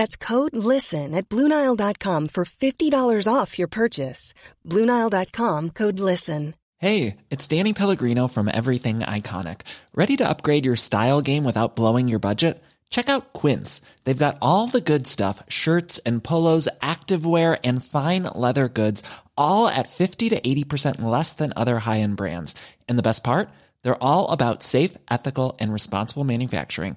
That's code LISTEN at Bluenile.com for $50 off your purchase. Bluenile.com code LISTEN. Hey, it's Danny Pellegrino from Everything Iconic. Ready to upgrade your style game without blowing your budget? Check out Quince. They've got all the good stuff shirts and polos, activewear, and fine leather goods, all at 50 to 80% less than other high end brands. And the best part? They're all about safe, ethical, and responsible manufacturing.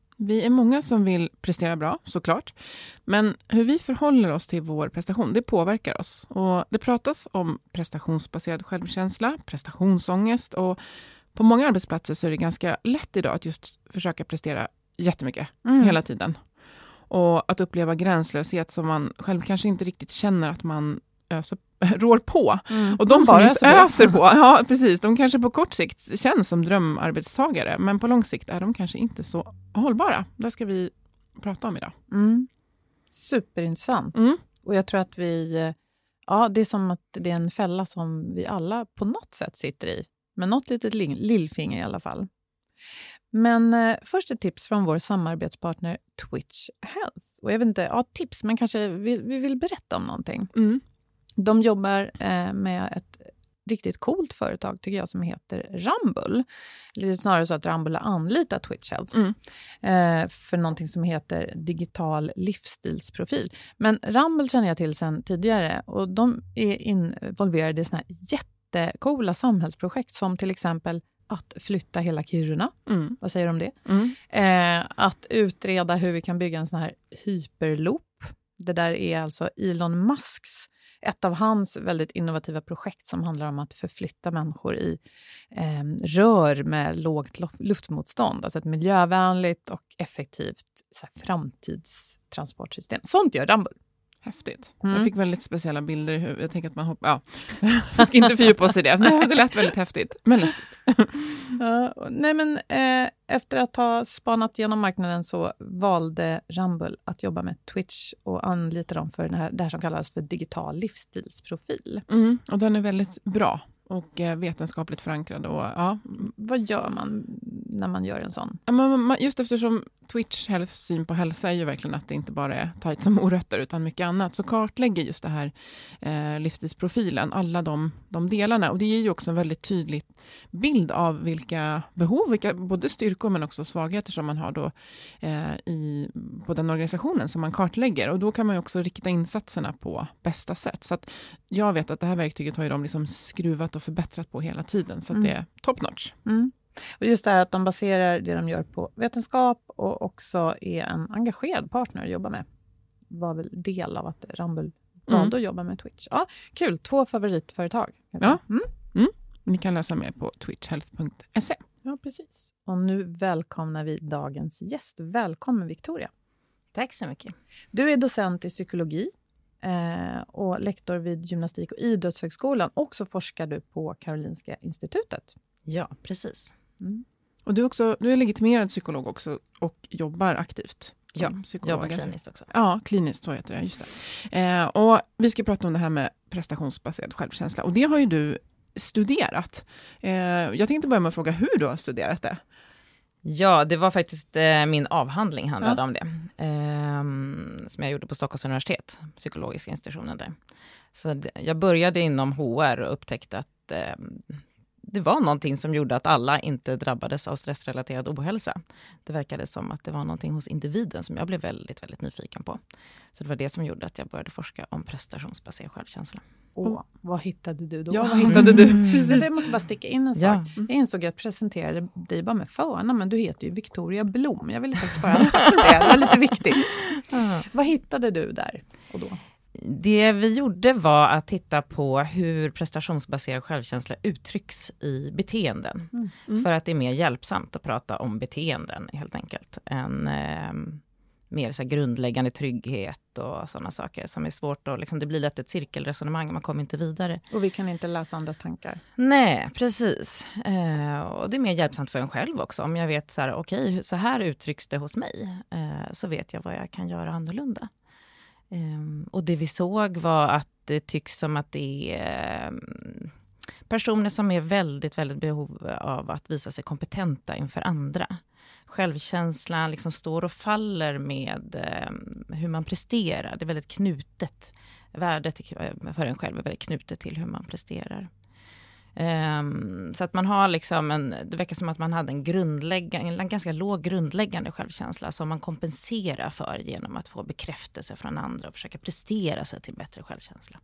Vi är många som vill prestera bra, såklart. Men hur vi förhåller oss till vår prestation, det påverkar oss. Och det pratas om prestationsbaserad självkänsla, prestationsångest och på många arbetsplatser så är det ganska lätt idag att just försöka prestera jättemycket, mm. hela tiden. Och att uppleva gränslöshet som man själv kanske inte riktigt känner att man öser, rår på. Mm. Och de som just öser på, ja precis, de kanske på kort sikt känns som drömarbetstagare, men på lång sikt är de kanske inte så hållbara. Det ska vi prata om idag. Mm. Superintressant. Mm. Och jag tror att vi... Ja, det är som att det är en fälla som vi alla på något sätt sitter i. Med något litet lillfinger i alla fall. Men eh, först ett tips från vår samarbetspartner Twitch Health. Och jag vet inte, ja, tips, men kanske vi, vi vill berätta om någonting. Mm. De jobbar eh, med ett riktigt coolt företag tycker jag som heter Rumble. Eller snarare så att Rumble har anlitat Twitch Health mm. eh, för någonting som heter digital livsstilsprofil. Men Rumble känner jag till sedan tidigare och de är involverade i såna här jättekola samhällsprojekt som till exempel att flytta hela Kiruna. Mm. Vad säger du om det? Mm. Eh, att utreda hur vi kan bygga en sån här hyperloop. Det där är alltså Elon Musks ett av hans väldigt innovativa projekt som handlar om att förflytta människor i eh, rör med lågt luftmotstånd. Alltså ett miljövänligt och effektivt så här, framtidstransportsystem. Sånt gör Rumble. Häftigt. Mm. Jag fick väldigt speciella bilder i huvudet. Jag tänker att man hoppar... Ja. Jag ska inte fördjupa oss i det. Nej, det lät väldigt häftigt, men läskigt. ja, nej, men, eh, efter att ha spanat genom marknaden så valde Rumble att jobba med Twitch och anlita dem för det här, det här som kallas för digital livsstilsprofil. Mm, och den är väldigt bra och eh, vetenskapligt förankrade. Och, ja. Vad gör man när man gör en sån? Just eftersom Twitch Health syn på hälsa är ju verkligen att det inte bara är tajt som morötter, utan mycket annat, så kartlägger just det här eh, livsstilsprofilen, alla de, de delarna. Och det ger ju också en väldigt tydlig bild av vilka behov, vilka både styrkor men också svagheter som man har då eh, i, på den organisationen som man kartlägger. Och då kan man ju också rikta insatserna på bästa sätt. Så att jag vet att det här verktyget har ju de liksom skruvat och förbättrat på hela tiden, så mm. det är top notch. Mm. Och just det här att de baserar det de gör på vetenskap och också är en engagerad partner att jobba med. var väl del av att Rumble mm. valde mm. att jobba med Twitch. Ja, kul, två favoritföretag. Ja. Mm. Mm. Ni kan läsa mer på twitchhealth.se. Ja, precis. Och nu välkomnar vi dagens gäst. Välkommen Victoria. Tack så mycket. Du är docent i psykologi eh, och lektor vid Gymnastik och idrottshögskolan och så forskar du på Karolinska institutet. Ja, precis. Mm. Och du är, också, du är legitimerad psykolog också och jobbar aktivt. Ja, jobbar kliniskt också. Ja, kliniskt, så heter det. Just det. Eh, och vi ska prata om det här med prestationsbaserad självkänsla. Och det har ju du studerat. Eh, jag tänkte börja med att fråga hur du har studerat det. Ja, det var faktiskt eh, min avhandling handlade ja. om det. Eh, som jag gjorde på Stockholms universitet, psykologiska institutionen där. Så det, jag började inom HR och upptäckte att eh, det var någonting som gjorde att alla inte drabbades av stressrelaterad ohälsa. Det verkade som att det var någonting hos individen som jag blev väldigt, väldigt nyfiken på. Så det var det som gjorde att jag började forska om prestationsbaserad självkänsla. Och vad hittade du då? Ja, vad hittade du? Mm. Jag måste bara sticka in en sak. Ja. Jag insåg att jag presenterade dig bara med förnamn, men du heter ju Victoria Blom. Jag ville faktiskt bara ha sagt det, det var lite viktigt. Mm. Vad hittade du där och då? Det vi gjorde var att titta på hur prestationsbaserad självkänsla uttrycks i beteenden. Mm. Mm. För att det är mer hjälpsamt att prata om beteenden helt enkelt. Än eh, mer så grundläggande trygghet och sådana saker som är svårt att, liksom, det blir lätt ett cirkelresonemang, man kommer inte vidare. Och vi kan inte läsa andras tankar. Nej, precis. Eh, och det är mer hjälpsamt för en själv också. Om jag vet så här, okej, okay, så här uttrycks det hos mig, eh, så vet jag vad jag kan göra annorlunda. Um, och det vi såg var att det tycks som att det är um, personer som är väldigt, väldigt behov av att visa sig kompetenta inför andra. Självkänslan liksom står och faller med eh, hur man presterar. Det är väldigt knutet. Värdet eh, för en själv är väldigt knutet till hur man presterar. Um, så att man har liksom en, det verkar som att man hade en grundläggande, en ganska låg grundläggande självkänsla som man kompenserar för genom att få bekräftelse från andra och försöka prestera sig till bättre självkänsla.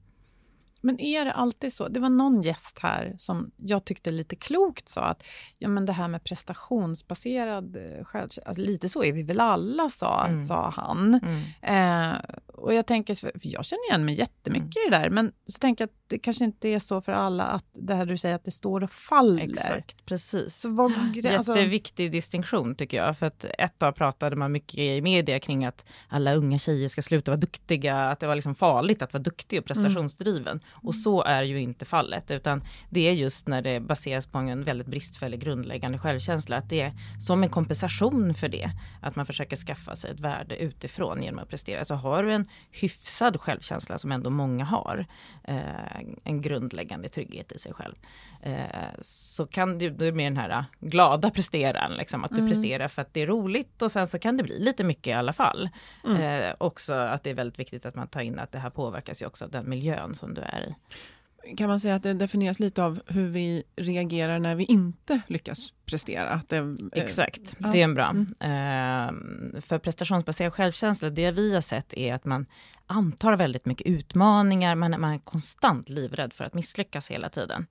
Men är det alltid så? Det var någon gäst här som jag tyckte lite klokt sa att ja, men det här med prestationsbaserad eh, självkänsla, alltså, lite så är vi väl alla, sa, mm. sa han. Mm. Eh, och jag tänker, för jag känner igen mig jättemycket mm. i det där, men så tänker jag att det kanske inte är så för alla att det här du säger att det står och faller. Exakt, precis. Så vad, alltså... Jätteviktig distinktion tycker jag, för att ett tag pratade man mycket i media kring att alla unga tjejer ska sluta vara duktiga, att det var liksom farligt att vara duktig och prestationsdriven. Mm. Och så är ju inte fallet, utan det är just när det baseras på en väldigt bristfällig grundläggande självkänsla, att det är som en kompensation för det, att man försöker skaffa sig ett värde utifrån genom att prestera. Så har du en hyfsad självkänsla, som ändå många har, eh, en grundläggande trygghet i sig själv, eh, så kan du, du är med den här glada presteran, liksom, att du mm. presterar för att det är roligt och sen så kan det bli lite mycket i alla fall. Mm. Eh, också att det är väldigt viktigt att man tar in att det här påverkas ju också av den miljön som du är i. Kan man säga att det definieras lite av hur vi reagerar när vi inte lyckas prestera? Det, eh, Exakt, ja. det är en bra. Mm. Uh, för prestationsbaserad självkänsla, det vi har sett är att man antar väldigt mycket utmaningar, man, man är konstant livrädd för att misslyckas hela tiden.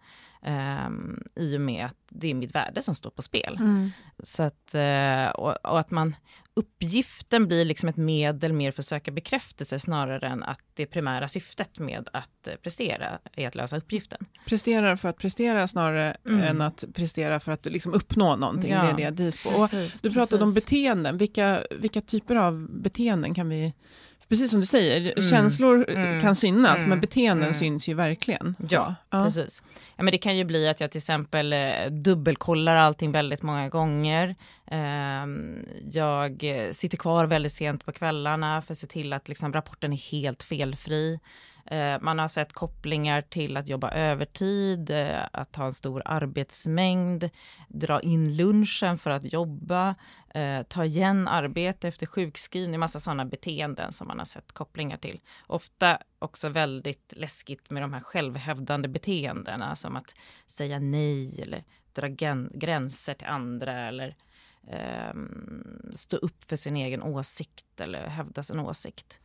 Um, I och med att det är mitt värde som står på spel. Mm. Så att, uh, och, och, att man, uppgiften blir liksom ett medel mer för att söka bekräftelse snarare än att det primära syftet med att prestera är att lösa uppgiften. Prestera för att prestera snarare mm. än att prestera för att liksom uppnå någonting. Ja, det är det jag drivs på. Precis, du pratade precis. om beteenden. Vilka, vilka typer av beteenden kan vi Precis som du säger, mm. känslor mm. kan synas, mm. men beteenden mm. syns ju verkligen. Ja, ja, precis. Ja, men det kan ju bli att jag till exempel eh, dubbelkollar allting väldigt många gånger. Ehm, jag sitter kvar väldigt sent på kvällarna för att se till att liksom rapporten är helt felfri. Eh, man har sett kopplingar till att jobba övertid, eh, att ha en stor arbetsmängd, dra in lunchen för att jobba, eh, ta igen arbete efter sjukskrivning, massa sådana beteenden som man har sett kopplingar till. Ofta också väldigt läskigt med de här självhävdande beteendena som att säga nej eller dra gränser till andra eller ehm, stå upp för sin egen åsikt eller hävda sin åsikt.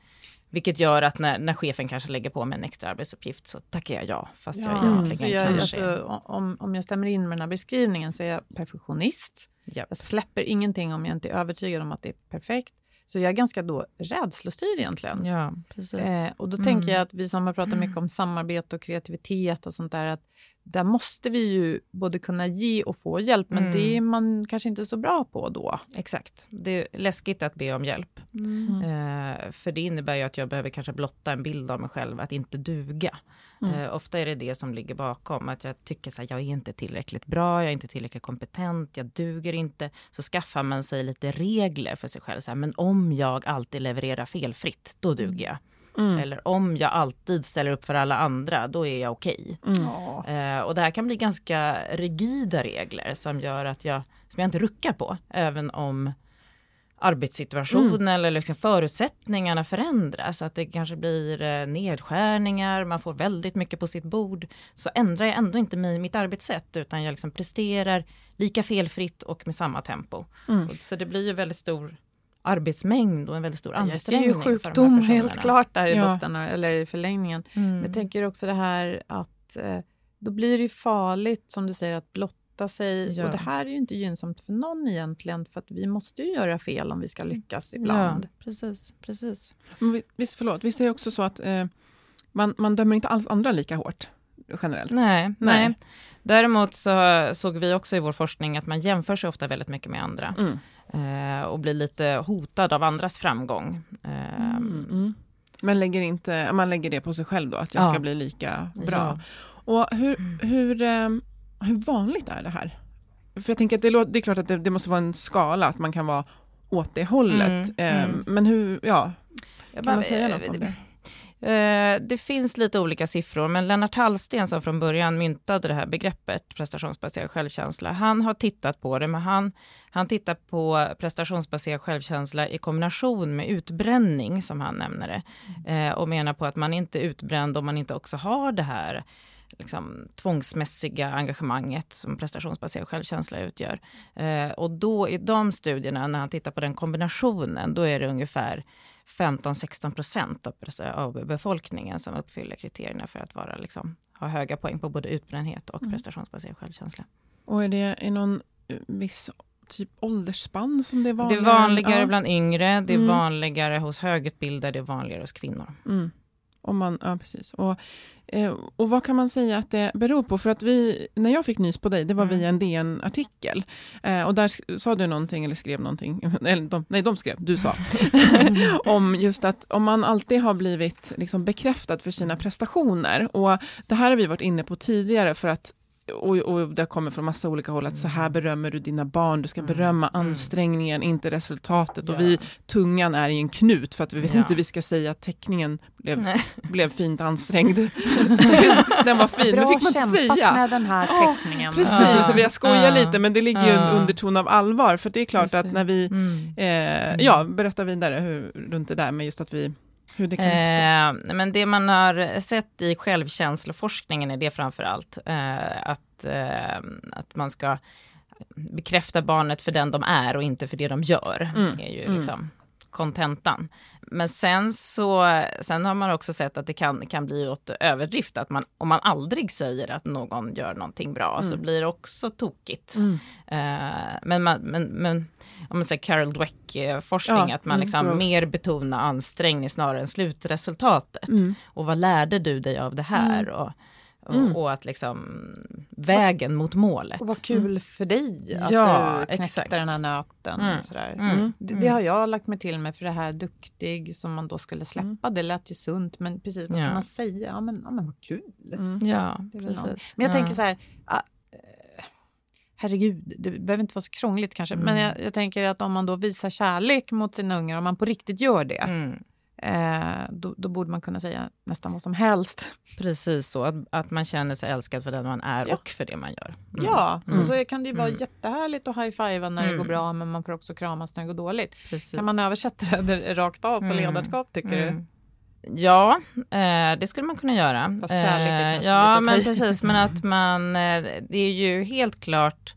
Vilket gör att när, när chefen kanske lägger på mig en extra arbetsuppgift så tackar jag ja, fast ja, jag egentligen jag, kanske... Alltså, om, om jag stämmer in med den här beskrivningen så är jag perfektionist. Yep. Jag släpper ingenting om jag inte är övertygad om att det är perfekt. Så jag är ganska då rädslostyrd egentligen. Ja, precis. Eh, och då mm. tänker jag att vi som har pratat mycket om samarbete och kreativitet och sånt där, att där måste vi ju både kunna ge och få hjälp, men mm. det är man kanske inte så bra på då. Exakt. Det är läskigt att be om hjälp. Mm. Eh, för det innebär ju att jag behöver kanske blotta en bild av mig själv, att inte duga. Mm. Eh, ofta är det det som ligger bakom, att jag tycker att jag är inte tillräckligt bra, jag är inte tillräckligt kompetent, jag duger inte. Så skaffar man sig lite regler för sig själv. Så här, men om jag alltid levererar felfritt, då duger jag. Mm. Eller om jag alltid ställer upp för alla andra, då är jag okej. Okay. Mm. Eh, och det här kan bli ganska rigida regler som gör att jag, som jag inte ruckar på, även om arbetssituationen mm. eller liksom förutsättningarna förändras. Att det kanske blir eh, nedskärningar, man får väldigt mycket på sitt bord. Så ändrar jag ändå inte mitt arbetssätt utan jag liksom presterar lika felfritt och med samma tempo. Mm. Så det blir ju väldigt stor arbetsmängd och en väldigt stor ansträngning. Det är ju sjukdom helt klart där i ja. botten, eller i förlängningen. Mm. Men jag tänker också det här att eh, då blir det farligt, som du säger, att blotta sig. Ja. Och det här är ju inte gynnsamt för någon egentligen, för att vi måste ju göra fel om vi ska lyckas ibland. Ja, precis, precis. Men visst, förlåt, visst är det också så att eh, man, man dömer inte alls andra lika hårt? generellt. Nej, nej. nej. Däremot så såg vi också i vår forskning att man jämför sig ofta väldigt mycket med andra. Mm eh, och blir lite hotad av andras framgång. Eh, mm, mm. Men lägger inte, man lägger det på sig själv då, att jag ja. ska bli lika bra. Ja. Och hur, mm. hur, eh, hur vanligt är det här? För jag tänker att det, det är klart att det, det, måste vara en skala, att man kan vara åt det hållet. Mm, mm. Men hur, ja, kan bara, man säga något om det? Eh, det finns lite olika siffror, men Lennart Hallsten som från början myntade det här begreppet prestationsbaserad självkänsla, han har tittat på det, men han, han tittar på prestationsbaserad självkänsla i kombination med utbränning, som han nämner det, eh, och menar på att man inte är utbränd om man inte också har det här liksom, tvångsmässiga engagemanget som prestationsbaserad självkänsla utgör. Eh, och då i de studierna, när han tittar på den kombinationen, då är det ungefär 15-16 procent av, av befolkningen som uppfyller kriterierna för att vara, liksom, ha höga poäng på både utbrändhet och mm. prestationsbaserad självkänsla. Och är det i någon eh, viss typ åldersspann som det är vanligare? Det är vanligare ja. bland yngre, det är mm. vanligare hos högutbildade, det är vanligare hos kvinnor. Mm. Om man, ja, precis. Och, eh, och vad kan man säga att det beror på? För att vi, när jag fick nys på dig, det var mm. via en DN-artikel. Eh, och där sa du någonting, eller skrev någonting, eller de, nej de skrev, du sa, om just att om man alltid har blivit liksom bekräftad för sina prestationer, och det här har vi varit inne på tidigare, för att och, och det kommer från massa olika håll, att så här mm. berömmer du dina barn, du ska mm. berömma mm. ansträngningen, inte resultatet. Ja. Och vi, tungan är i en knut, för att vi vet ja. inte vi ska säga att teckningen blev, blev fint ansträngd. den var fin, Bra men fick man inte säga. med den här teckningen. Ja, precis, ja. vi har skojat lite, men det ligger ju en underton av allvar, för det är klart att när vi, mm. eh, ja, berätta vidare hur, runt det där med just att vi hur det kan eh, men det man har sett i självkänsloforskningen är det framför allt eh, att, eh, att man ska bekräfta barnet för den de är och inte för det de gör. Mm. är ju mm. liksom kontentan. Men sen så, sen har man också sett att det kan, kan bli åt överdrift, att man, om man aldrig säger att någon gör någonting bra mm. så blir det också tokigt. Mm. Uh, men, man, men, men om man säger Carol Dweck-forskning, ja, att man mm, liksom mm, mer betonar ansträngning snarare än slutresultatet. Mm. Och vad lärde du dig av det här? Mm. Och, Mm. Och, att liksom vägen mot målet. Och vad kul mm. för dig att ja, du knäckte exakt. den här nöten. Mm. Sådär. Mm. Det, det, mm. har jag lagt mig till med för det här duktig som man då skulle släppa. Det lät ju sunt men precis vad ska ja. man säga? Ja men, ja, men vad kul. Ja, precis. Men jag tänker så här. herregud, det behöver inte vara så krångligt kanske, mm. men jag, jag, tänker att om man då visar kärlek mot sina ungar, om man på riktigt gör det, mm. Eh, då, då, borde man kunna säga nästan vad som helst. Precis så, att, att man känner sig älskad för den man är ja. och för det man gör. Mm. Ja, och så kan det ju vara mm. jättehärligt att high-fivea när det går mm. bra, men man får också kramas när det går dåligt. Precis. Kan man översätta det rakt av på mm. ledarskap, tycker du? Ja, eh, det skulle man kunna göra. Fast kärlek är eh, Ja, men precis, men att man, eh, det är ju helt klart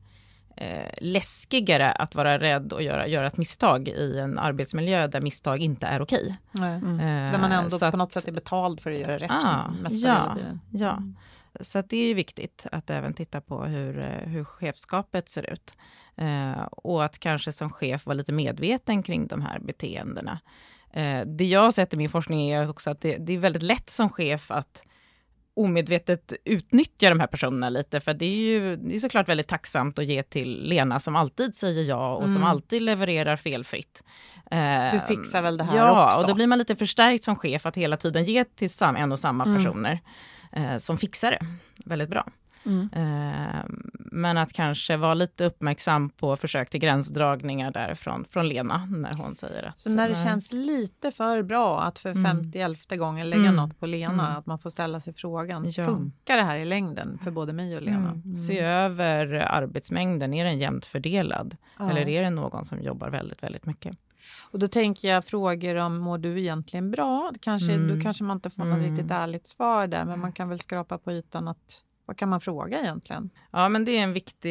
eh, läskigare att vara rädd och göra, göra ett misstag i en arbetsmiljö där misstag inte är okej. Mm. Eh, där man ändå på att, något sätt är betald för att göra rätt. Ah, ja, ja. Mm. Så det är viktigt att även titta på hur, eh, hur chefskapet ser ut. Eh, och att kanske som chef vara lite medveten kring de här beteendena. Eh, det jag har sett i min forskning är också att det, det, är väldigt lätt som chef att omedvetet utnyttja de här personerna lite, för det är ju det är såklart väldigt tacksamt att ge till Lena som alltid säger ja och mm. som alltid levererar felfritt. Du fixar väl det här ja, också? Ja, och då blir man lite förstärkt som chef att hela tiden ge till sam, en och samma mm. personer eh, som fixar det väldigt bra. Mm. Eh, men att kanske vara lite uppmärksam på försök till gränsdragningar därifrån från Lena när hon säger att... Så när det känns lite för bra att för mm. 51 gången lägga mm. något på Lena, mm. att man får ställa sig frågan, ja. funkar det här i längden för både mig och Lena? Mm. mm. Se över arbetsmängden, är den jämnt fördelad? Ja. Eller är det någon som jobbar väldigt, väldigt mycket? Och då tänker jag frågor om mår du egentligen bra? Kanske, mm. Då kanske man inte får något mm. riktigt ärligt svar där, men man kan väl skrapa på ytan att vad kan man fråga egentligen? Ja, men det är en viktig...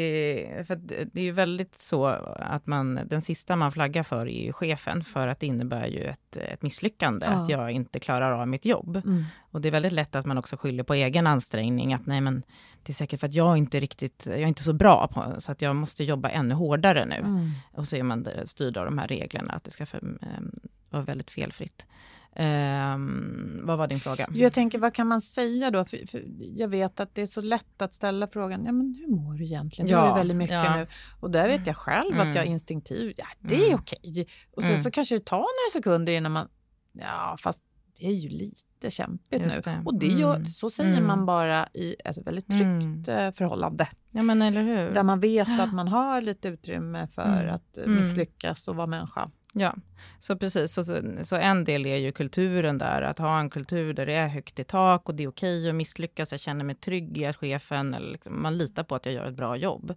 För det är ju väldigt så att man, den sista man flaggar för är ju chefen, för att det innebär ju ett, ett misslyckande, ja. att jag inte klarar av mitt jobb. Mm. Och det är väldigt lätt att man också skyller på egen ansträngning, att nej men det är säkert för att jag inte riktigt, jag är inte så bra på, så att jag måste jobba ännu hårdare nu. Mm. Och så är man styrd av de här reglerna, att det ska för, um, vara väldigt felfritt. Um, vad var din fråga? Jag tänker, vad kan man säga då? För, för jag vet att det är så lätt att ställa frågan, ja men hur mår du egentligen? Ja, det är väldigt mycket ja. nu. Och där vet jag själv mm. att jag instinktivt, ja det är mm. okej. Och så, mm. så kanske det tar några sekunder innan man, ja fast det är ju lite kämpigt Just nu. Det. Och det gör, mm. så säger man mm. bara i ett väldigt tryggt mm. förhållande. Ja men eller hur. Där man vet att man har lite utrymme för att misslyckas och vara människa. Ja, så precis. Så, så, så, en del är ju kulturen där, att ha en kultur där det är högt i tak och det är okej okay att misslyckas. Jag känner mig trygg i att chefen, eller liksom, man litar på att jag gör ett bra jobb.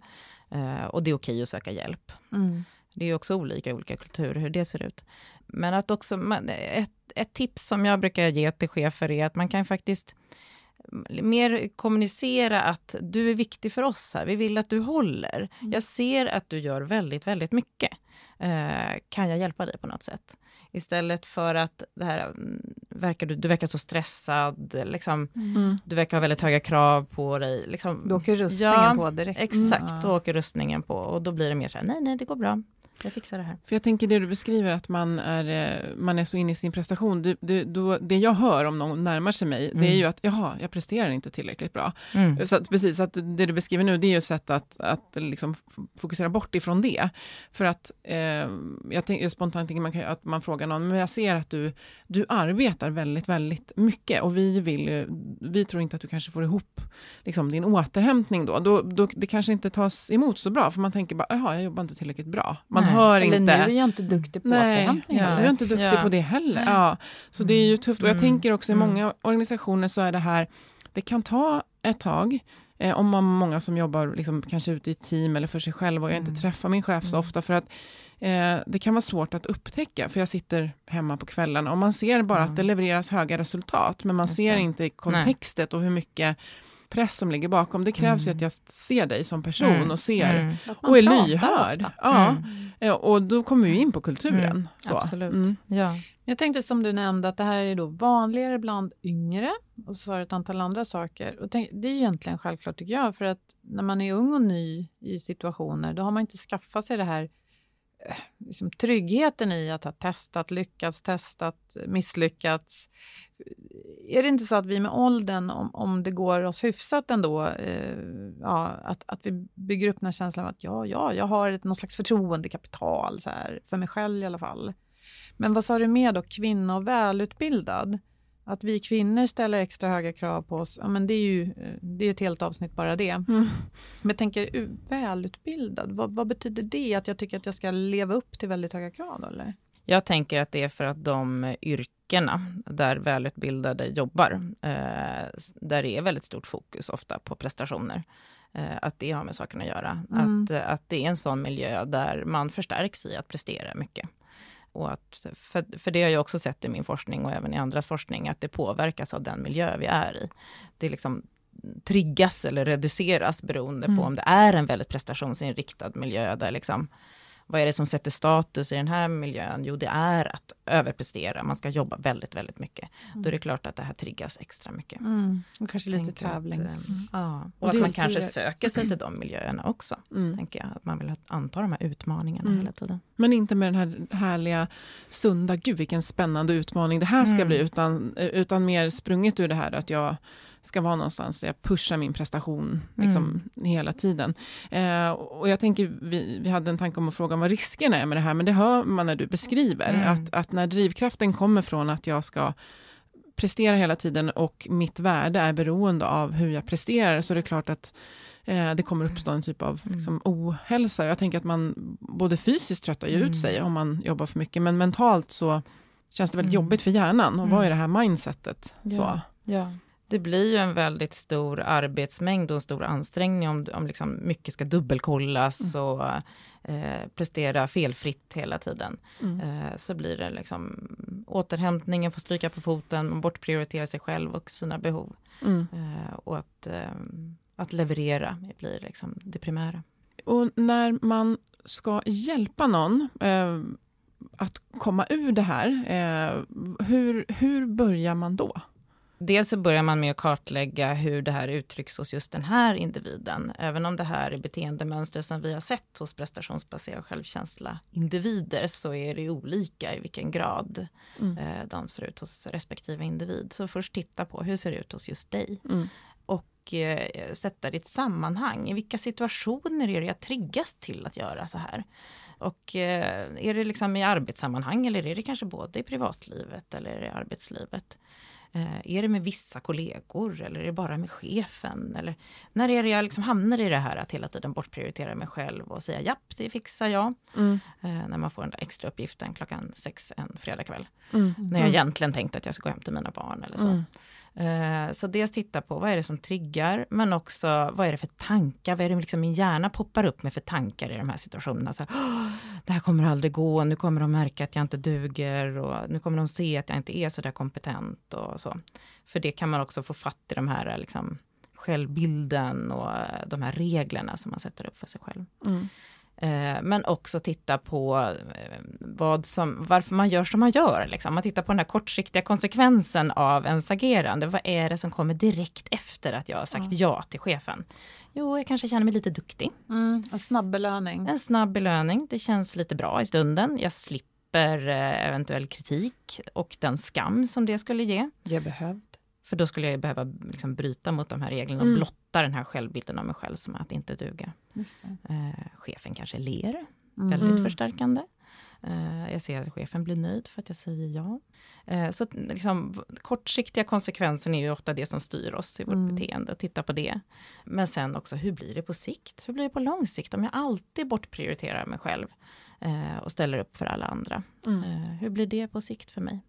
Uh, och det är okej okay att söka hjälp. Mm. Det är också olika i olika kulturer hur det ser ut. Men att också, ett, ett tips som jag brukar ge till chefer är att man kan faktiskt mer kommunicera att du är viktig för oss här. Vi vill att du håller. Mm. Jag ser att du gör väldigt, väldigt mycket. Eh, kan jag hjälpa dig på något sätt? Istället för att det här, mm, verkar du, du verkar så stressad, liksom, mm. du verkar ha väldigt höga krav på dig. Liksom, då åker rustningen ja, på direkt. Exakt, mm. då åker rustningen på och då blir det mer så här, nej, nej, det går bra jag fixar det här. För jag tänker det du beskriver, att man är, eh, man är så inne i sin prestation. Det, det, då, det jag hör om någon närmar sig mig, mm. det är mm. ju att jaha, jag presterar inte tillräckligt bra. Mm. Så att, precis, att det du beskriver nu, det är ju ett sätt att, att liksom fokusera bort ifrån det. För att eh, jag, tänk, jag spontant tänker man kan, att man frågar någon, men jag ser att du, du arbetar väldigt, väldigt mycket och vi vill ju, vi tror inte att du kanske får ihop liksom, din återhämtning då. då, då det kanske inte tas emot så bra, för man tänker bara, jaha, jag jobbar inte tillräckligt bra. Man hör Eller inte. nu är jag inte duktig på Nej, återhämtning. Ja. Nu är jag inte duktig ja. på det heller. Ja. Så det är ju tufft. Och jag mm. tänker också i mm. många organisationer så är det här, det kan ta ett tag. Eh, om man många som jobbar liksom, kanske ute i team eller för sig själv och jag inte mm. träffar min chef så mm. ofta för att eh, det kan vara svårt att upptäcka, för jag sitter hemma på kvällen och man ser bara mm. att det levereras höga resultat, men man Just ser det. inte kontextet Nej. och hur mycket press som ligger bakom. Det krävs mm. ju att jag ser dig som person mm. och ser mm. och är lyhörd. Ja. Mm. Och då kommer vi in på kulturen. Mm. Så. Absolut. Mm. Ja. Jag tänkte som du nämnde att det här är då vanligare bland yngre och så har ett antal andra saker. Och tänk, det är egentligen självklart tycker jag, för att när man är ung och ny i situationer, då har man inte skaffat sig det här Eh, liksom, tryggheten i att ha testat, lyckats, testat, misslyckats. Är det inte så att vi med åldern, om, om det går oss hyfsat ändå, eh, ja, att, att vi bygger upp den här känslan av att ja, ja, jag har ett, någon slags förtroendekapital, så här, för mig själv i alla fall. Men vad sa du mer då, kvinna och välutbildad? Att vi kvinnor ställer extra höga krav på oss, ja, men det är ju det är ett helt avsnitt bara det. Mm. Men jag tänker välutbildad, vad, vad, betyder det? Att jag tycker att jag ska leva upp till väldigt höga krav? Eller? Jag tänker att det är för att de yrkena där välutbildade jobbar, eh, där det är väldigt stort fokus ofta på prestationer, eh, att det har med saken att göra. Mm. Att, att det är en sån miljö där man förstärks i att prestera mycket. Och att, för, för det har jag också sett i min forskning och även i andras forskning, att det påverkas av den miljö vi är i. Det liksom triggas eller reduceras beroende mm. på om det är en väldigt prestationsinriktad miljö där liksom vad är det som sätter status i den här miljön? Jo, det är att överprestera. Man ska jobba väldigt, väldigt mycket. Mm. Då är det klart att det här triggas extra mycket. Mm. Och kanske lite tävlings... Att, mm. ja. Och, och att man kanske det... söker sig till de miljöerna också. Mm. Tänker jag. Att man vill anta de här utmaningarna mm. hela tiden. Men inte med den här härliga, sunda, gud vilken spännande utmaning det här ska mm. bli, utan, utan mer sprunget ur det här att jag ska vara någonstans där jag pushar min prestation liksom, mm. hela tiden. Eh, och jag tänker, vi, vi hade en tanke om att fråga vad riskerna är med det här, men det hör man när du beskriver, mm. att, att när drivkraften kommer från att jag ska prestera hela tiden och mitt värde är beroende av hur jag presterar, så är det klart att eh, det kommer uppstå en typ av mm. liksom, ohälsa. Jag tänker att man både fysiskt tröttar ju ut mm. sig om man jobbar för mycket, men mentalt så känns det väldigt mm. jobbigt för hjärnan. Och vad är det här mindsetet? Ja. Så. Ja det blir ju en väldigt stor arbetsmängd och en stor ansträngning om, om liksom mycket ska dubbelkollas mm. och eh, prestera felfritt hela tiden. Mm. Eh, så blir det liksom återhämtningen får stryka på foten, man bortprioriterar sig själv och sina behov. Mm. Eh, och att, eh, att leverera blir liksom det primära. Och när man ska hjälpa någon eh, att komma ur det här, eh, hur, hur börjar man då? Dels så börjar man med att kartlägga hur det här uttrycks hos just den här individen. Även om det här är beteendemönster som vi har sett hos prestationsbaserad självkänsla individer så är det olika i vilken grad mm. eh, de ser ut hos respektive individ. Så först titta på hur ser det ut hos just dig. Mm. Och eh, sätta ett sammanhang. I vilka situationer är det jag triggas till att göra så här? Och eh, är det liksom i arbetssammanhang eller är det kanske både i privatlivet eller i arbetslivet? Eh, är det med vissa kollegor eller är det bara med chefen? Eller när är det jag liksom hamnar i det här att hela tiden bortprioritera mig själv och säga japp, det fixar jag. Mm. Eh, när man får den där extra uppgiften klockan sex en fredagkväll. Mm. När jag mm. egentligen tänkte att jag ska gå hem till mina barn eller så. Mm. Eh, så dels titta på vad är det som triggar, men också vad är det för tankar, vad är det liksom min hjärna poppar upp med för tankar i de här situationerna. Så här, det här kommer aldrig gå, nu kommer de märka att jag inte duger och nu kommer de se att jag inte är så där kompetent och så. För det kan man också få fatt i de här liksom, självbilden och de här reglerna som man sätter upp för sig själv. Mm. Eh, men också titta på eh, vad som, varför man gör som man gör. Liksom. Man tittar på den här kortsiktiga konsekvensen av ens agerande. Vad är det som kommer direkt efter att jag har sagt mm. ja till chefen? Jo, jag kanske känner mig lite duktig. Mm, en snabb belöning. En snabb belöning. Det känns lite bra i stunden. Jag slipper eh, eventuell kritik och den skam som det skulle ge. Jag behövde. För då skulle jag behöva liksom bryta mot de här reglerna och mm. blotta den här självbilden av mig själv som att inte duga. Eh, chefen kanske ler, mm. väldigt mm. förstärkande. Eh, jag ser att chefen blir nöjd för att jag säger ja. Eh, så liksom, kortsiktiga konsekvenser är ju ofta det som styr oss i vårt mm. beteende, och titta på det. Men sen också, hur blir det på sikt? Hur blir det på lång sikt? Om jag alltid bortprioriterar mig själv eh, och ställer upp för alla andra. Mm. Hur blir det på sikt för mig?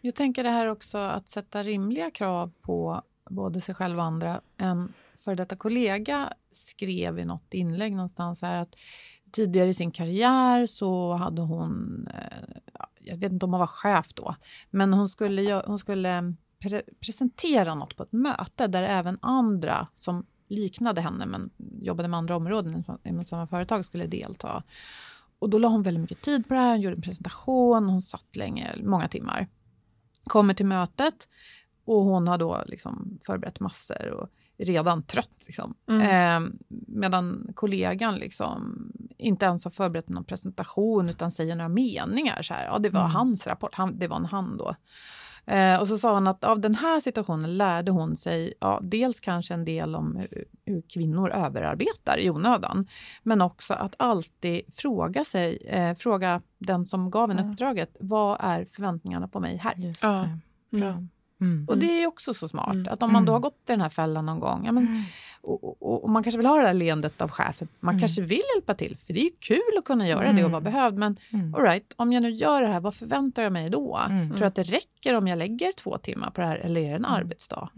Jag tänker det här också att sätta rimliga krav på både sig själv och andra. En före detta kollega skrev i något inlägg någonstans här att tidigare i sin karriär så hade hon, eh, jag vet inte om hon var chef då, men hon skulle, hon skulle mm, pre presentera något på ett möte där även andra som liknade henne men jobbade med andra områden inom samma företag skulle delta. Och då la hon väldigt mycket tid på det här, hon gjorde en presentation, hon satt länge, många timmar. Kommer till mötet och hon har då liksom förberett massor och redan trött. Liksom. Mm. Eh, medan kollegan liksom inte ens har förberett någon presentation utan säger några meningar. Så här, ja, det var mm. hans rapport, han, det var en han då. Eh, och så sa hon att av den här situationen lärde hon sig ja, dels kanske en del om hur, hur kvinnor överarbetar i onödan, men också att alltid fråga sig, eh, fråga den som gav en ja. uppdraget, vad är förväntningarna på mig här? Just det. Ja. Mm. Och det är också så smart, mm. att om man då har mm. gått i den här fällan någon gång, ja, men, mm. och, och, och, man kanske vill ha det där leendet av chefen, man mm. kanske vill hjälpa till, för det är kul att kunna göra det och vara behövd, men mm. all right, om jag nu gör det här, vad förväntar jag mig då? Tror du att det räcker om jag lägger två timmar på det här, eller är det en arbetsdag?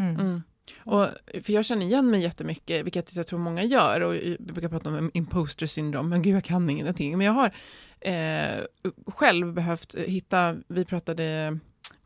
Och, för jag känner igen mig jättemycket, vilket jag tror många gör, och vi brukar prata om imposter syndrom, men gud jag kan ingenting. Men jag har eh, själv behövt hitta, vi pratade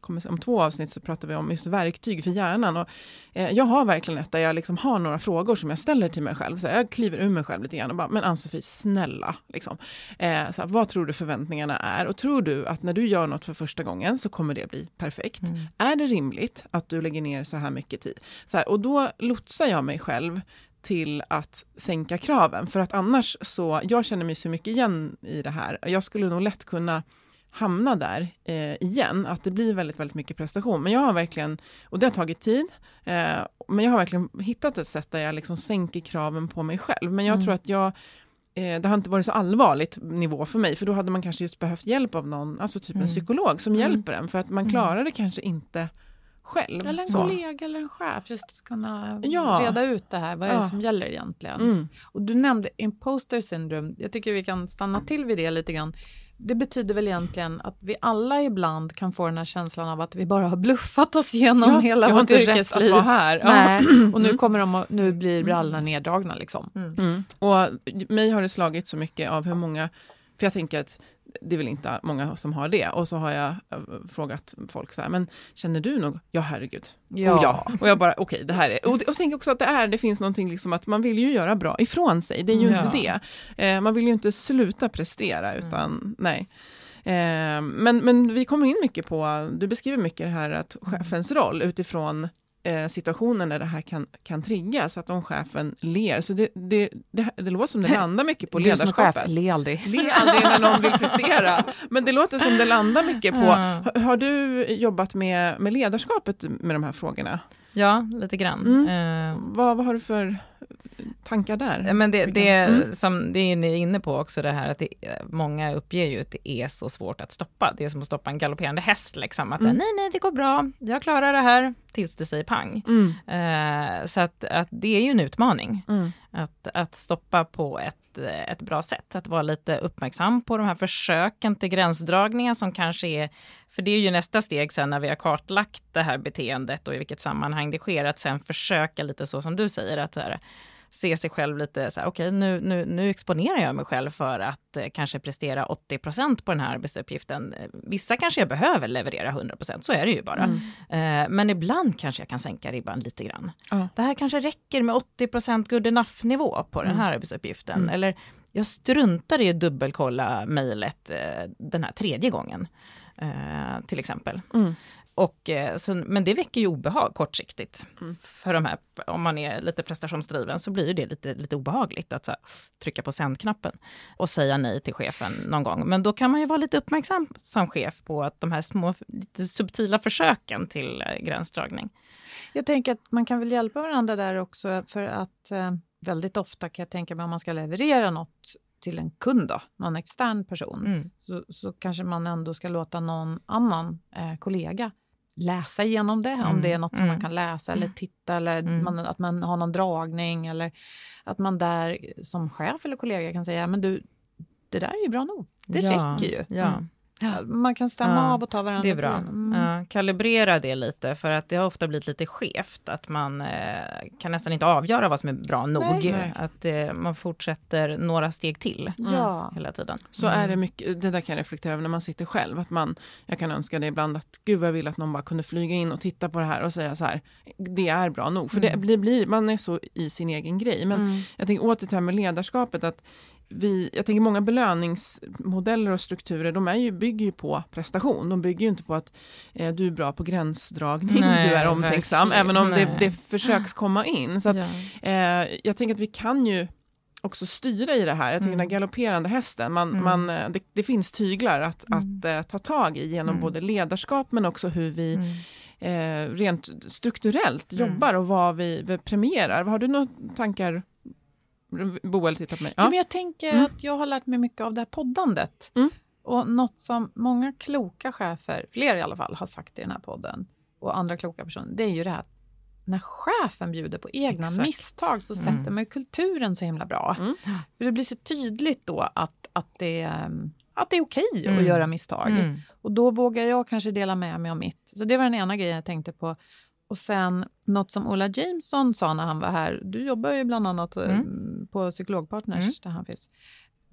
om två avsnitt så pratar vi om just verktyg för hjärnan. Och, eh, jag har verkligen ett där jag liksom har några frågor som jag ställer till mig själv. Så jag kliver ur mig själv lite grann och bara, men Ann-Sofie, snälla, liksom. eh, så vad tror du förväntningarna är? Och tror du att när du gör något för första gången så kommer det bli perfekt? Mm. Är det rimligt att du lägger ner så här mycket tid? Så här, och då lotsar jag mig själv till att sänka kraven, för att annars så, jag känner mig så mycket igen i det här. Jag skulle nog lätt kunna hamna där eh, igen, att det blir väldigt, väldigt mycket prestation. Men jag har verkligen, och det har tagit tid, eh, men jag har verkligen hittat ett sätt där jag liksom sänker kraven på mig själv. Men jag mm. tror att jag eh, det har inte varit så allvarligt nivå för mig, för då hade man kanske just behövt hjälp av någon, alltså typ mm. en psykolog som mm. hjälper en, för att man mm. klarar det kanske inte själv. Eller en så. kollega eller en chef, just att kunna ja. reda ut det här, vad är det som gäller egentligen? Mm. Och du nämnde imposter syndrome, jag tycker vi kan stanna till vid det lite grann det betyder väl egentligen att vi alla ibland kan få den här känslan av att vi bara har bluffat oss igenom ja, hela vårt yrkesliv. här. Nej, och nu, kommer de och, nu blir brallorna neddragna. Liksom. Mm. Mm. Och mig har det slagit så mycket av hur många, för jag tänker att det är väl inte många som har det. Och så har jag eh, frågat folk så här, men känner du något? Ja, herregud. Ja. Och, ja. och jag bara, okej, okay, det här är... Och, och tänk också att det är, det finns någonting liksom att man vill ju göra bra ifrån sig, det är ju ja. inte det. Eh, man vill ju inte sluta prestera, utan mm. nej. Eh, men, men vi kommer in mycket på, du beskriver mycket det här att chefens roll utifrån eh, situationer när det här kan, kan triggas, att om chefen ler. Så det, det, det, det låter som det landar mycket på ledarskapet. Du chef, le aldrig. Le aldrig när någon vill prestera. Men det låter som det landar mycket på... Har, har du jobbat med, med ledarskapet med de här frågorna? Ja, lite grann. Mm. Uh, vad, vad har du för tankar där? Men det, det, mm. som, det är ni inne på också, det här att det, många uppger ju att det är så svårt att stoppa. Det är som att stoppa en galopperande häst, liksom. Att mm. nej, nej, det går bra, jag klarar det här, tills det säger pang. Mm. Uh, så att, att, det är ju en utmaning, mm. Att, att stoppa på ett, ett bra sätt. Att vara lite uppmärksam på de här försöken till gränsdragningar som kanske är, för det är ju nästa steg sen när vi har kartlagt det här beteendet och i vilket sammanhang det sker, att sen försöka lite så som du säger, att här, se sig själv lite så här, okej, okay, nu, nu, nu exponerar jag mig själv för att eh, kanske prestera 80% på den här arbetsuppgiften. Vissa kanske jag behöver leverera 100% så är det ju bara. Mm. Eh, men ibland kanske jag kan sänka ribban lite grann. Uh. Det här kanske räcker med 80% good enough-nivå på den mm. här arbetsuppgiften. Mm. Eller jag struntar i att dubbelkolla mejlet eh, den här tredje gången. Uh, till exempel. Mm. Och, eh, så, men det väcker ju obehag kortsiktigt. Mm. För de här, om man är lite prestationsdriven så blir det lite, lite obehagligt att här, trycka på sändknappen och säga nej till chefen någon gång. Men då kan man ju vara lite uppmärksam som chef på att de här små, lite subtila försöken till eh, gränsdragning. Jag tänker att man kan väl hjälpa varandra där också för att eh, väldigt ofta kan jag tänka mig om man ska leverera något till en kund, då, någon extern person, mm. så, så kanske man ändå ska låta någon annan eh, kollega läsa igenom det, mm. om det är något som mm. man kan läsa eller titta eller mm. man, att man har någon dragning eller att man där som chef eller kollega kan säga, men du, det där är ju bra nog. Det ja. räcker ju. Ja. Mm. Ja, man kan stämma ja, av och ta varandra Det är bra. Mm. Ja, kalibrera det lite, för att det har ofta blivit lite skevt. Att man eh, kan nästan inte avgöra vad som är bra nog. Nej. Att eh, man fortsätter några steg till ja. hela tiden. Så mm. är det mycket, det där kan jag reflektera över när man sitter själv. Att man, jag kan önska det ibland att gud vad jag vill att någon bara kunde flyga in och titta på det här och säga så här, det är bra nog. För mm. det blir, blir, man är så i sin egen grej. Men mm. jag tänker åter till det här med ledarskapet, att vi, jag tänker många belöningsmodeller och strukturer, de är ju, bygger ju på prestation. De bygger ju inte på att eh, du är bra på gränsdragning, Nej, du är omtänksam, även om det, det försöks komma in. Så att, ja. eh, jag tänker att vi kan ju också styra i det här. Jag tänker mm. den galopperande hästen, man, mm. man, eh, det, det, finns tyglar att, mm. att uh, ta tag i genom mm. både ledarskap men också hur vi mm. eh, rent strukturellt mm. jobbar och vad vi, vi premierar. Har du några tankar Boel tittar på mig. Ja. men jag tänker mm. att jag har lärt mig mycket av det här poddandet. Mm. Och något som många kloka chefer, fler i alla fall, har sagt i den här podden, och andra kloka personer, det är ju det här när chefen bjuder på egna Exakt. misstag så Mm. sätter man ju kulturen så himla bra. Mm. För det blir så tydligt då att, att, det, att det är okej Mm. att göra misstag. Mm. Och då vågar jag kanske dela med mig av mitt. Så det var den ena grejen jag tänkte på. Och sen något som Ola Jameson sa när han var här. Du jobbar ju bland annat eh, Mm. på Psykologpartners Mm. där han finns.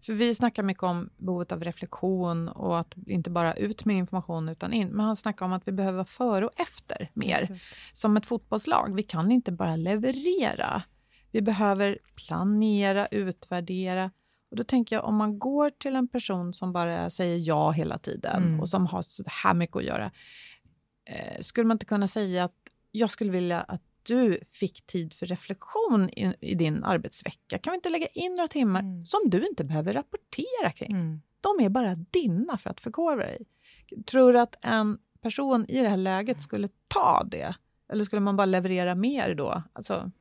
För vi snackar mycket om behovet av reflektion och att inte bara ut med information utan in. Men han snackar om att vi behöver före och efter mer. Som ett fotbollslag. Vi kan inte bara leverera. Vi behöver planera, utvärdera. Och då tänker jag om man går till en person som bara säger ja hela tiden Mm. och som har så här mycket att göra. Eh, skulle man inte kunna säga att jag skulle vilja att du fick tid för reflektion i, i din arbetsvecka? Kan vi inte lägga in några timmar Mm. som du inte behöver rapportera kring? Mm. De är bara dina för att förkovra dig. Tror du att en person i det här läget skulle ta det? Eller skulle man bara leverera mer då? Alltså,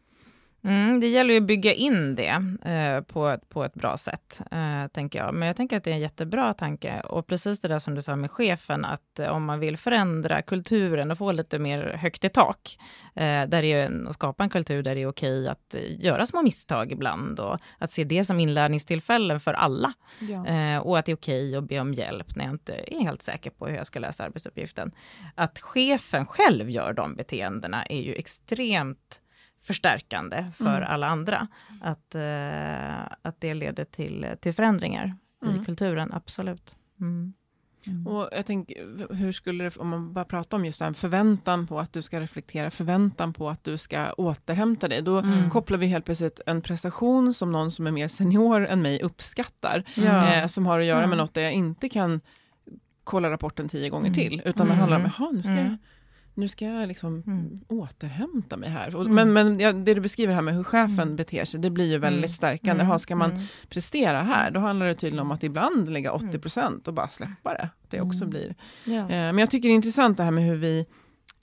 Mm, det gäller ju att bygga in det eh, på, ett, på ett bra sätt, eh, tänker jag. Men jag tänker att det är en jättebra tanke. Och precis det där som du sa med chefen, att eh, om man vill förändra kulturen och få lite mer högt i tak, eh, där det är och skapa en kultur där det är okej att eh, göra små misstag ibland och att se det som inlärningstillfällen för alla. ja. Eh, och att det är okej att be om hjälp när jag inte är helt säker på hur jag ska lösa arbetsuppgiften. Att chefen själv gör de beteendena är ju extremt förstärkande för Mm. alla andra. Att, eh, att det leder till, till förändringar Mm. i kulturen, absolut. Mm. Och jag tänker, hur skulle det, om man bara pratar om just här, förväntan på att du ska reflektera, förväntan på att du ska återhämta dig, då Mm. kopplar vi helt plötsligt en prestation som någon som är mer senior än mig uppskattar, Ja. eh, som har att göra med Mm. något där jag inte kan kolla rapporten tio gånger Mm. till, utan det Mm. handlar om, jaha, nu ska Mm. jag nu ska jag liksom Mm. återhämta mig här. Mm. Men, men ja, det du beskriver här med hur chefen Mm. beter sig, det blir ju väldigt Mm. stärkande. Jaha, ska man Mm. prestera här, då handlar det tydligen om att ibland lägga 80% och bara släppa det. Det också Mm. blir. Ja. Eh, Men jag tycker det är intressant det här med hur vi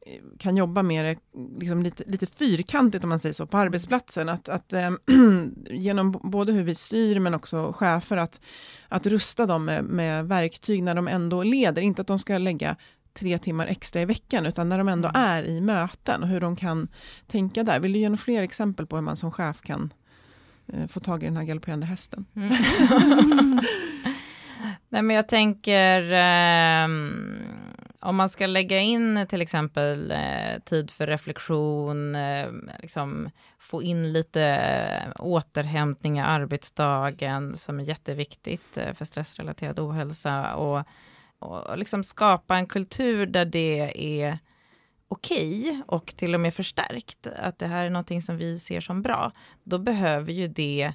eh, kan jobba med det liksom lite, lite fyrkantigt om man säger så på arbetsplatsen. Att, att eh, genom både hur vi styr men också chefer att, att rusta dem med, med verktyg när de ändå leder. Inte att de ska lägga tre timmar extra i veckan utan när de ändå Mm. är i möten och hur de kan tänka där. Vill du ge några fler exempel på hur man som chef kan eh, få tag i den här galopperande hästen? Mm. Nej, men jag tänker ehm, om man ska lägga in till exempel eh, tid för reflektion, eh, liksom få in lite eh, återhämtning i arbetsdagen som är jätteviktigt eh, för stressrelaterad ohälsa och, och liksom skapa en kultur där det är okej och till och med förstärkt, att det här är någonting som vi ser som bra, då behöver ju det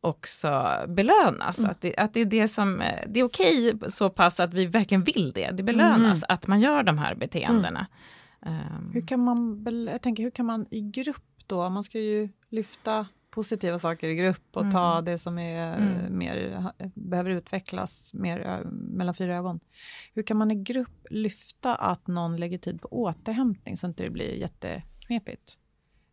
också belönas. Att, det, att det är det som, eh, det är okej så pass att vi verkligen vill det. Det belönas att man gör de här beteendena. Um, Hur kan man, jag tänker, hur kan man i grupp då, man ska ju lyfta positiva saker i grupp och Mm. ta det som är eh, Mm. mer, behöver utvecklas mer mellan fyra ögon. Hur kan man i grupp lyfta att någon lägger tid på återhämtning så inte det blir jätteknepigt?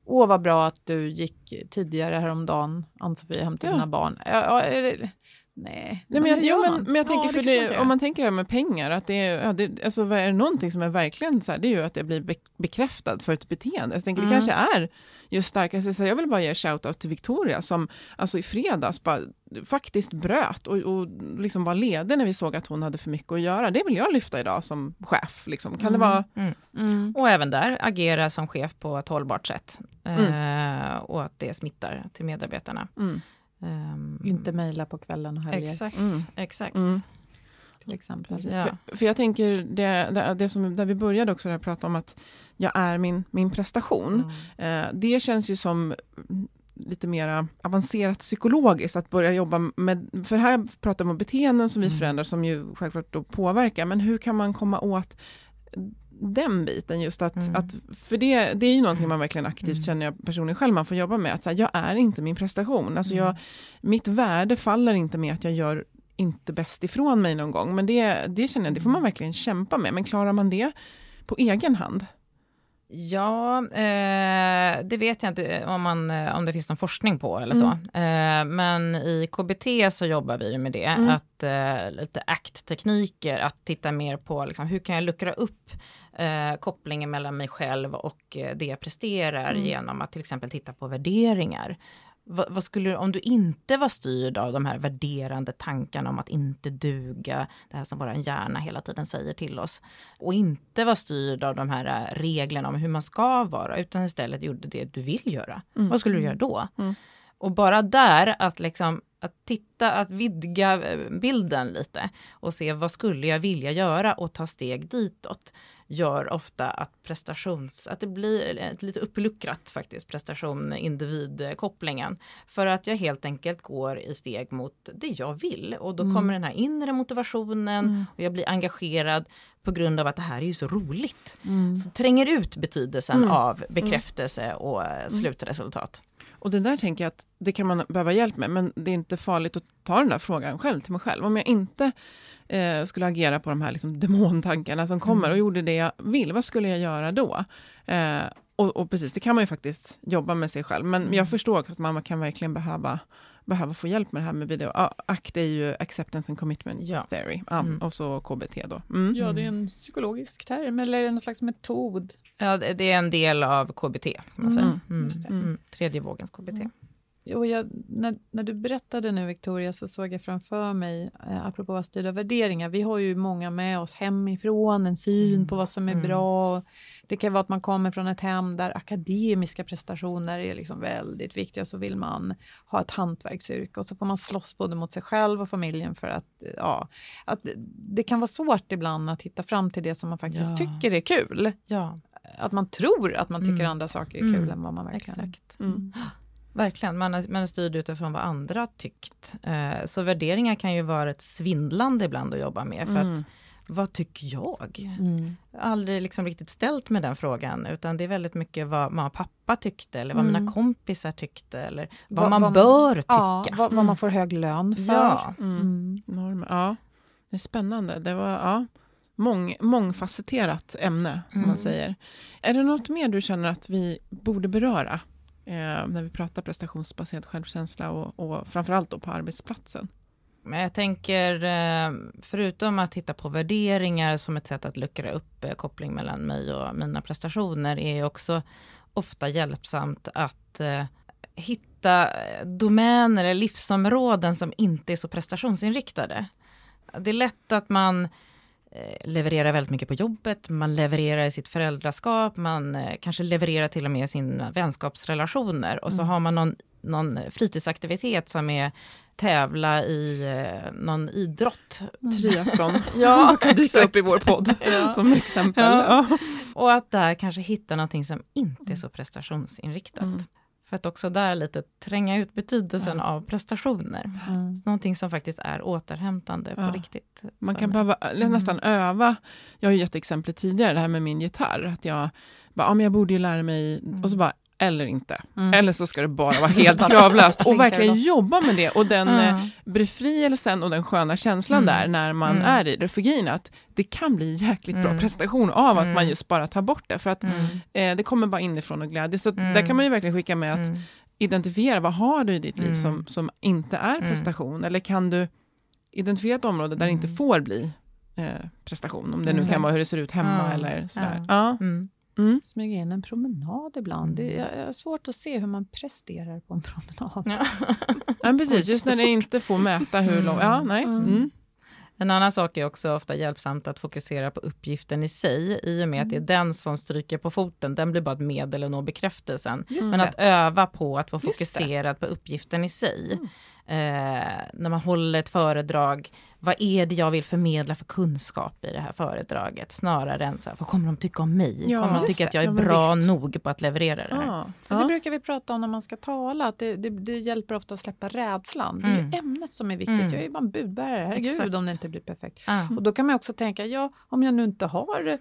Åh, vad bra att du gick tidigare häromdagen, Ann-Sofie, hämtade Ja. dina barn. Ja, ja, nej, Nej, men, jag, gör men, men jag tänker, Ja, för kanske det, man om man tänker det här med pengar, att det är, ja, det, alltså, är det någonting som är verkligen så här, det är ju att det blir be, bekräftad för ett beteende. Jag tänker Mm. det kanske är just starkast, så jag vill bara ge shout-out till Victoria, som alltså i fredags bara faktiskt bröt och, och liksom var ledig när vi såg att hon hade för mycket att göra. Det vill jag lyfta idag som chef. Liksom. Kan det vara... Mm. och även där agera som chef på ett hållbart sätt. Eh, och att det smittar till medarbetarna. Ehm, Inte mejla på kvällen och helger, Exakt, Mm. exakt. mm. till exempel. Ja. För, för jag tänker, det, det, det som, där vi började också där prata om att jag är min, min prestation. Mm. Eh, det känns ju som lite mer avancerat psykologiskt att börja jobba med, för här pratar vi om beteenden som vi Mm. förändrar som ju självklart då påverkar, men hur kan man komma åt den biten just att, Mm. att för det, det är ju någonting man verkligen aktivt Mm. känner jag personligen själv man får jobba med, att så här, jag är inte min prestation, alltså Mm. jag, mitt värde faller inte med att jag gör inte bäst ifrån mig någon gång, men det, det känner jag, det får man verkligen kämpa med, men klarar man det på egen hand? Ja, eh, det vet jag inte om, man, eh, om det finns någon forskning på eller så. Mm. Eh, men i KBT så jobbar vi med det, mm. att eh, lite ACT-tekniker, att titta mer på liksom, hur kan jag luckra upp eh, kopplingen mellan mig själv och eh, det jag presterar mm. genom att till exempel titta på värderingar. Vad, vad, skulle, om du inte var styrd av de här värderande tankarna om att inte duga, det här som vår hjärna hela tiden säger till oss, och inte var styrd av de här äh, reglerna om hur man ska vara, utan istället gjorde det du vill göra. Mm. Vad skulle du göra då? Mm. Och bara där att liksom att titta, att vidga äh, bilden lite och se vad skulle jag vilja göra och ta steg ditåt gör ofta att prestations, att det blir lite uppluckrat faktiskt, prestation individkopplingen. För att jag helt enkelt går i steg mot det jag vill och då mm. kommer den här inre motivationen mm. och jag blir engagerad på grund av att det här är ju så roligt. Mm. Så tränger ut betydelsen mm. av mm. bekräftelse och eh, mm. slutresultat. Och det där tänker jag att det kan man behöva hjälp med, men det är inte farligt att ta den där frågan själv till mig själv. Om jag inte eh, skulle agera på de här liksom, demontankarna som kommer mm. och gjorde det jag vill, vad skulle jag göra då? Eh, och, och, precis, det kan man ju faktiskt jobba med sig själv, men mm. jag förstår också att man kan verkligen behöva behöva få hjälp med det här med video. ACT är ju Acceptance and Commitment ja. Theory, ah, mm. och så KBT då. Mm. Ja, det är en psykologisk term, eller en slags metod. Ja, det är en del av KBT, man säger. Mm. Mm. Tredje vågens KBT. Jo, jag, när, när du berättade nu Victoria så såg jag framför mig, eh, apropå att styra värderingar, vi har ju många med oss hemifrån, en syn mm. på vad som är mm. bra. Det kan vara att man kommer från ett hem där akademiska prestationer är liksom väldigt viktiga, så vill man ha ett hantverksyrke och så får man slåss både mot sig själv och familjen för att, ja, att det kan vara svårt ibland att hitta fram till det som man faktiskt ja. tycker är kul. Ja. Att man tror att man tycker mm. andra saker är kul mm. än vad man verkligen... Exakt. Mm. Verkligen, man är, man är styrd utifrån vad andra tyckt. Eh, så värderingar kan ju vara ett svindlande ibland att jobba med. För mm. att, vad tycker jag? Mm. Jag har aldrig liksom riktigt ställt med den frågan, utan det är väldigt mycket vad mamma och pappa tyckte, eller vad mm. mina kompisar tyckte, eller vad, vad man vad, bör tycka. Ja, vad, vad, man mm. får hög lön för. Ja. Mm. mm. Norm, ja. Det är spännande. Det var ja, mång, mångfacetterat ämne, om man säger. Är det något mer du känner att vi borde beröra? Eh, när vi pratar prestationsbaserad självkänsla och, och framförallt då på arbetsplatsen. Men jag tänker, eh, förutom att titta på värderingar som ett sätt att luckra upp eh, koppling mellan mig och mina prestationer, är också ofta hjälpsamt att eh, hitta eh, domäner eller livsområden som inte är så prestationsinriktade. Det är lätt att man Eh, levererar väldigt mycket på jobbet, man levererar i sitt föräldraskap, man eh, kanske levererar till och med sina vänskapsrelationer och så mm. har man någon, någon fritidsaktivitet som är tävla i eh, någon idrott. Mm. Triathlon ja, kan dyka upp i vår podd ja. som exempel. Ja. Ja. Och att där kanske hitta någonting som inte är så prestationsinriktat. Mm. För att också där lite tränga ut betydelsen ja. av prestationer. Mm. Någonting som faktiskt är återhämtande ja. på riktigt. Man kan behöva mm. nästan öva. Jag har ju gett exemplet tidigare, det här med min gitarr. Att jag bara, ja, men jag borde ju lära mig, mm. och så bara, eller inte. Mm. Eller så ska det bara vara helt kravlöst och verkligen jobba med det. Och den mm. befrielsen och den sköna känslan mm. där när man mm. är i det. För grejen att det kan bli jäkligt bra mm. prestation av att man mm. just bara tar bort det. För att eh, det kommer bara inifrån och glädje. Så där kan man ju verkligen skicka med att identifiera, vad har du i ditt liv som, som inte är prestation? Eller kan du identifiera ett område där det inte får bli eh, prestation? Om det nu kan vara hur det ser ut hemma eller sådär. Ja. Mm. Smyga in en promenad ibland. Det är, jag har svårt att se hur man presterar på en promenad. Ja. ja precis, just när det inte får mäta hur långt... Ja, nej. Mm. mm. En annan sak är också ofta hjälpsamt att fokusera på uppgiften i sig, i och med att det är mm. den som stryker på foten, den blir bara ett medel att nå bekräftelsen. Just Men det. att öva på att vara fokuserad på uppgiften i sig. Mm eh, när man håller ett föredrag, vad är det jag vill förmedla för kunskap i det här föredraget? Snarare än så här, vad kommer de tycka om mig? Ja, kommer de tycka att jag är bra visst. nog på att leverera det här? Ja. Ja. Det brukar vi prata om när man ska tala, att det, det, det hjälper ofta att släppa rädslan. Det är mm. ämnet som är viktigt. Mm. Jag är bara en budbärare, herregud Exakt. om det inte blir perfekt. Och då kan man också tänka, ja, om jag nu inte har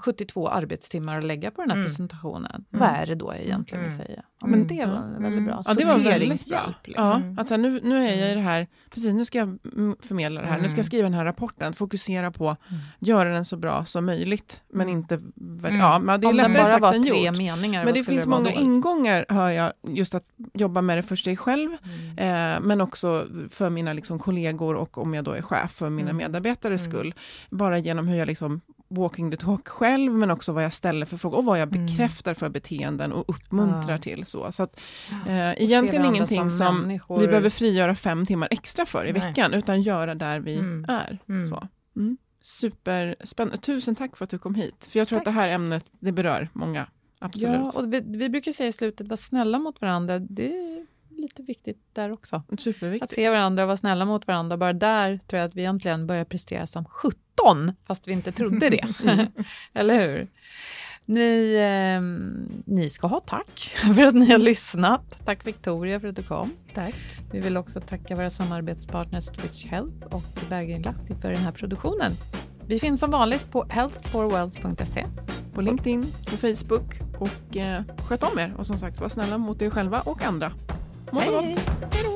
72 eh, arbetstimmar att lägga på den här mm. presentationen. Mm. Vad är det då egentligen mm. säga? Ja, men det var väldigt mm. bra. Ja, det var väldigt bra. Liksom. Ja, att nu, nu är jag i det här, precis nu ska jag förmedla det här, nu ska jag skriva den här rapporten, fokusera på att göra den så bra som möjligt, men inte... Ja, men det är Om lättare bara sagt var än tre gjort. meningar, men det finns det många ingångar, hör jag, just att jobba med det för sig själv, eh, men också för mina liksom, kollegor och om jag då är chef för mina medarbetares skull, bara genom hur jag liksom walking the talk själv, men också vad jag ställer för frågor och vad jag mm. bekräftar för beteenden och uppmuntrar ja. till. så. så att, eh, egentligen ingenting som, som vi behöver frigöra fem timmar extra för i Nej. veckan, utan göra där vi mm. är. Mm. Så. Mm. Superspännande. Tusen tack för att du kom hit, för jag tror tack. att det här ämnet, det berör många. Absolut. Ja, och vi, vi brukar säga i slutet, var snälla mot varandra. Det lite viktigt där också. Superviktigt. Att se varandra och vara snälla mot varandra. Bara där tror jag att vi egentligen börjar prestera som 17, fast vi inte trodde det. Eller hur? Ni, eh, ni ska ha tack för att ni har lyssnat. Tack Victoria för att du kom. Tack. Vi vill också tacka våra samarbetspartners Twitch Health och Berggren Lahti för den här produktionen. Vi finns som vanligt på healthforwealth.se. På LinkedIn, på Facebook och eh, sköt om er och som sagt var snälla mot er själva och andra. Må så gott. Hej då.